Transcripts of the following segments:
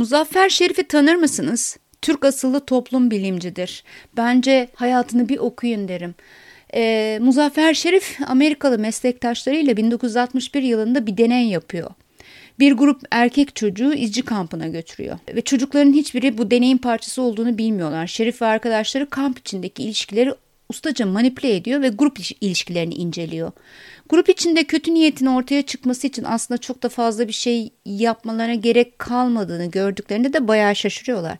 Muzaffer Şerif'i tanır mısınız? Türk asıllı toplum bilimcidir. Bence hayatını bir okuyun derim. E, Muzaffer Şerif Amerikalı meslektaşlarıyla 1961 yılında bir deney yapıyor. Bir grup erkek çocuğu izci kampına götürüyor. Ve çocukların hiçbiri bu deneyin parçası olduğunu bilmiyorlar. Şerif ve arkadaşları kamp içindeki ilişkileri ustaca manipüle ediyor ve grup ilişkilerini inceliyor. Grup içinde kötü niyetin ortaya çıkması için aslında çok da fazla bir şey yapmalarına gerek kalmadığını gördüklerinde de bayağı şaşırıyorlar.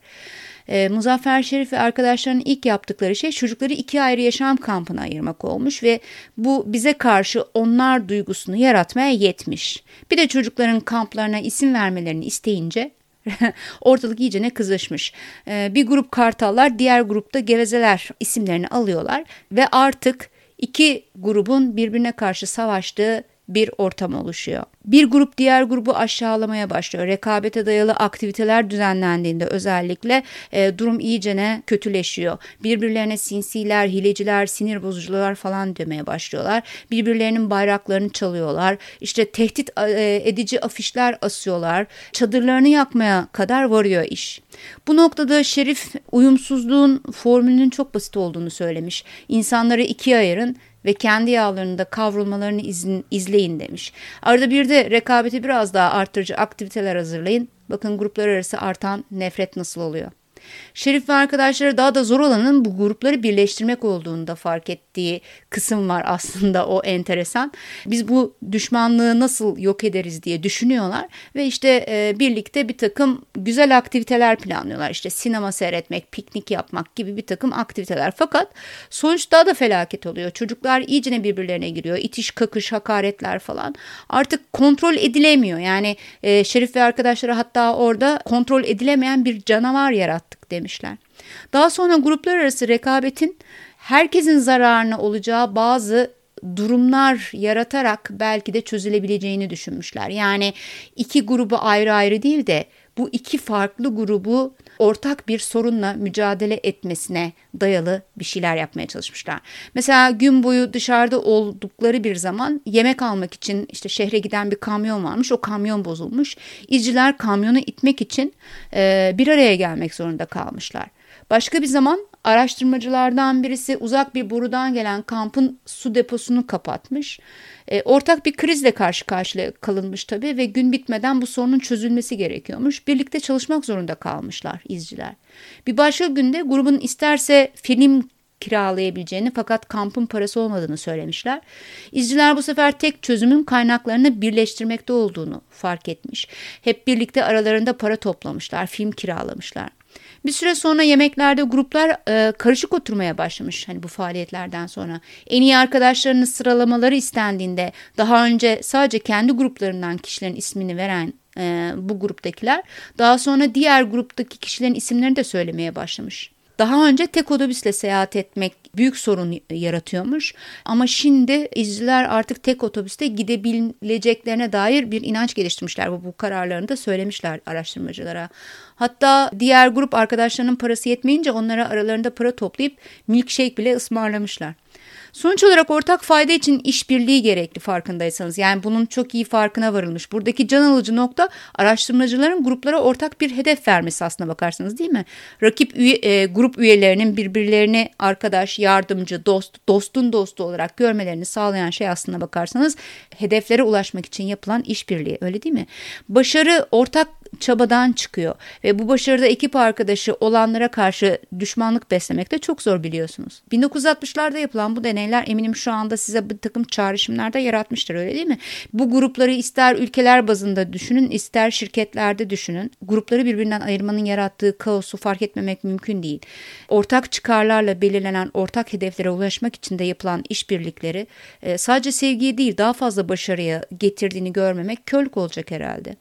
E, Muzaffer Şerif ve arkadaşlarının ilk yaptıkları şey çocukları iki ayrı yaşam kampına ayırmak olmuş ve bu bize karşı onlar duygusunu yaratmaya yetmiş. Bir de çocukların kamplarına isim vermelerini isteyince ortalık iyice ne kızışmış. Ee, bir grup kartallar diğer grupta gevezeler isimlerini alıyorlar ve artık iki grubun birbirine karşı savaştığı bir ortam oluşuyor. Bir grup diğer grubu aşağılamaya başlıyor. Rekabete dayalı aktiviteler düzenlendiğinde özellikle e, durum iyicene kötüleşiyor. Birbirlerine sinsiler, hileciler, sinir bozucular falan demeye başlıyorlar. Birbirlerinin bayraklarını çalıyorlar. İşte tehdit e, edici afişler asıyorlar. Çadırlarını yakmaya kadar varıyor iş. Bu noktada Şerif uyumsuzluğun formülünün çok basit olduğunu söylemiş. İnsanları ikiye ayırın ve kendi yağlarında kavrulmalarını izin, izleyin demiş. Arada bir de rekabeti biraz daha arttırıcı aktiviteler hazırlayın. Bakın gruplar arası artan nefret nasıl oluyor. Şerif ve arkadaşları daha da zor olanın bu grupları birleştirmek olduğunu da fark ettiği kısım var aslında o enteresan. Biz bu düşmanlığı nasıl yok ederiz diye düşünüyorlar ve işte e, birlikte bir takım güzel aktiviteler planlıyorlar. İşte sinema seyretmek, piknik yapmak gibi bir takım aktiviteler. Fakat sonuç daha da felaket oluyor. Çocuklar iyicene birbirlerine giriyor. İtiş, kakış, hakaretler falan. Artık kontrol edilemiyor. Yani e, Şerif ve arkadaşları hatta orada kontrol edilemeyen bir canavar yarattık demişler. Daha sonra gruplar arası rekabetin herkesin zararına olacağı bazı durumlar yaratarak belki de çözülebileceğini düşünmüşler. Yani iki grubu ayrı ayrı değil de bu iki farklı grubu ortak bir sorunla mücadele etmesine dayalı bir şeyler yapmaya çalışmışlar. Mesela gün boyu dışarıda oldukları bir zaman yemek almak için işte şehre giden bir kamyon varmış. O kamyon bozulmuş. İzciler kamyonu itmek için e, bir araya gelmek zorunda kalmışlar. Başka bir zaman araştırmacılardan birisi uzak bir borudan gelen kampın su deposunu kapatmış. E, ortak bir krizle karşı karşıya kalınmış tabii ve gün bitmeden bu sorunun çözülmesi gerekiyormuş. Birlikte çalışmak zorunda kalmışlar izciler. Bir başka günde grubun isterse film kiralayabileceğini fakat kampın parası olmadığını söylemişler. İzciler bu sefer tek çözümün kaynaklarını birleştirmekte olduğunu fark etmiş. Hep birlikte aralarında para toplamışlar, film kiralamışlar. Bir süre sonra yemeklerde gruplar e, karışık oturmaya başlamış hani bu faaliyetlerden sonra. En iyi arkadaşlarını sıralamaları istendiğinde daha önce sadece kendi gruplarından kişilerin ismini veren e, bu gruptakiler daha sonra diğer gruptaki kişilerin isimlerini de söylemeye başlamış. Daha önce tek otobüsle seyahat etmek büyük sorun yaratıyormuş. Ama şimdi izciler artık tek otobüste gidebileceklerine dair bir inanç geliştirmişler. Bu, bu kararlarını da söylemişler araştırmacılara. Hatta diğer grup arkadaşlarının parası yetmeyince onlara aralarında para toplayıp milkshake bile ısmarlamışlar. Sonuç olarak ortak fayda için işbirliği gerekli farkındaysanız. Yani bunun çok iyi farkına varılmış. Buradaki can alıcı nokta araştırmacıların gruplara ortak bir hedef vermesi aslına bakarsanız değil mi? Rakip üye, e, grup üyelerinin birbirlerini arkadaş, yardımcı, dost, dostun dostu olarak görmelerini sağlayan şey aslına bakarsanız hedeflere ulaşmak için yapılan işbirliği öyle değil mi? Başarı ortak çabadan çıkıyor ve bu başarıda ekip arkadaşı olanlara karşı düşmanlık beslemek de çok zor biliyorsunuz. 1960'larda yapılan bu deneyler eminim şu anda size bir takım çağrışımlar da yaratmıştır öyle değil mi? Bu grupları ister ülkeler bazında düşünün ister şirketlerde düşünün. Grupları birbirinden ayırmanın yarattığı kaosu fark etmemek mümkün değil. Ortak çıkarlarla belirlenen ortak hedeflere ulaşmak için de yapılan işbirlikleri e, sadece sevgiyi değil daha fazla başarıya getirdiğini görmemek körlük olacak herhalde.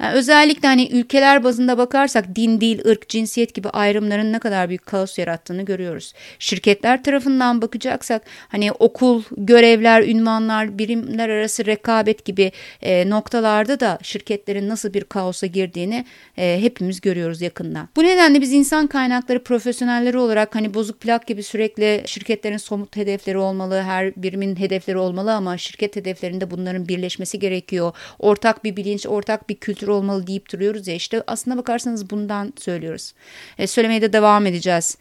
Yani özellikle hani ülkeler bazında bakarsak din, dil, ırk, cinsiyet gibi ayrımların ne kadar büyük kaos yarattığını görüyoruz. Şirketler tarafından bakacaksak hani okul, görevler, ünvanlar, birimler arası rekabet gibi e, noktalarda da şirketlerin nasıl bir kaosa girdiğini e, hepimiz görüyoruz yakından. Bu nedenle biz insan kaynakları profesyonelleri olarak hani bozuk plak gibi sürekli şirketlerin somut hedefleri olmalı, her birimin hedefleri olmalı ama şirket hedeflerinde bunların birleşmesi gerekiyor. Ortak bir bilinç, ortak bir kültür olmalı deyip oturuyoruz ya işte aslında bakarsanız bundan söylüyoruz. E, söylemeye de devam edeceğiz.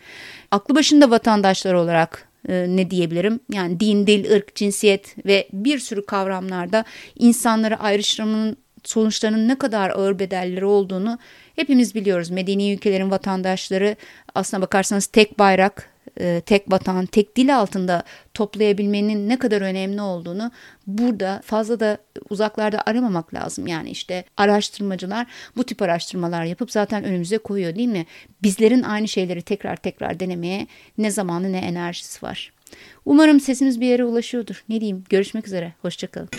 Aklı başında vatandaşlar olarak e, ne diyebilirim? Yani din, dil, ırk, cinsiyet ve bir sürü kavramlarda insanları ayrıştırmanın sonuçlarının ne kadar ağır bedelleri olduğunu hepimiz biliyoruz. Medeni ülkelerin vatandaşları aslına bakarsanız tek bayrak, e, tek vatan, tek dil altında toplayabilmenin ne kadar önemli olduğunu burada fazla da uzaklarda aramamak lazım. Yani işte araştırmacılar bu tip araştırmalar yapıp zaten önümüze koyuyor değil mi? Bizlerin aynı şeyleri tekrar tekrar denemeye ne zamanı ne enerjisi var. Umarım sesimiz bir yere ulaşıyordur. Ne diyeyim? Görüşmek üzere. Hoşçakalın.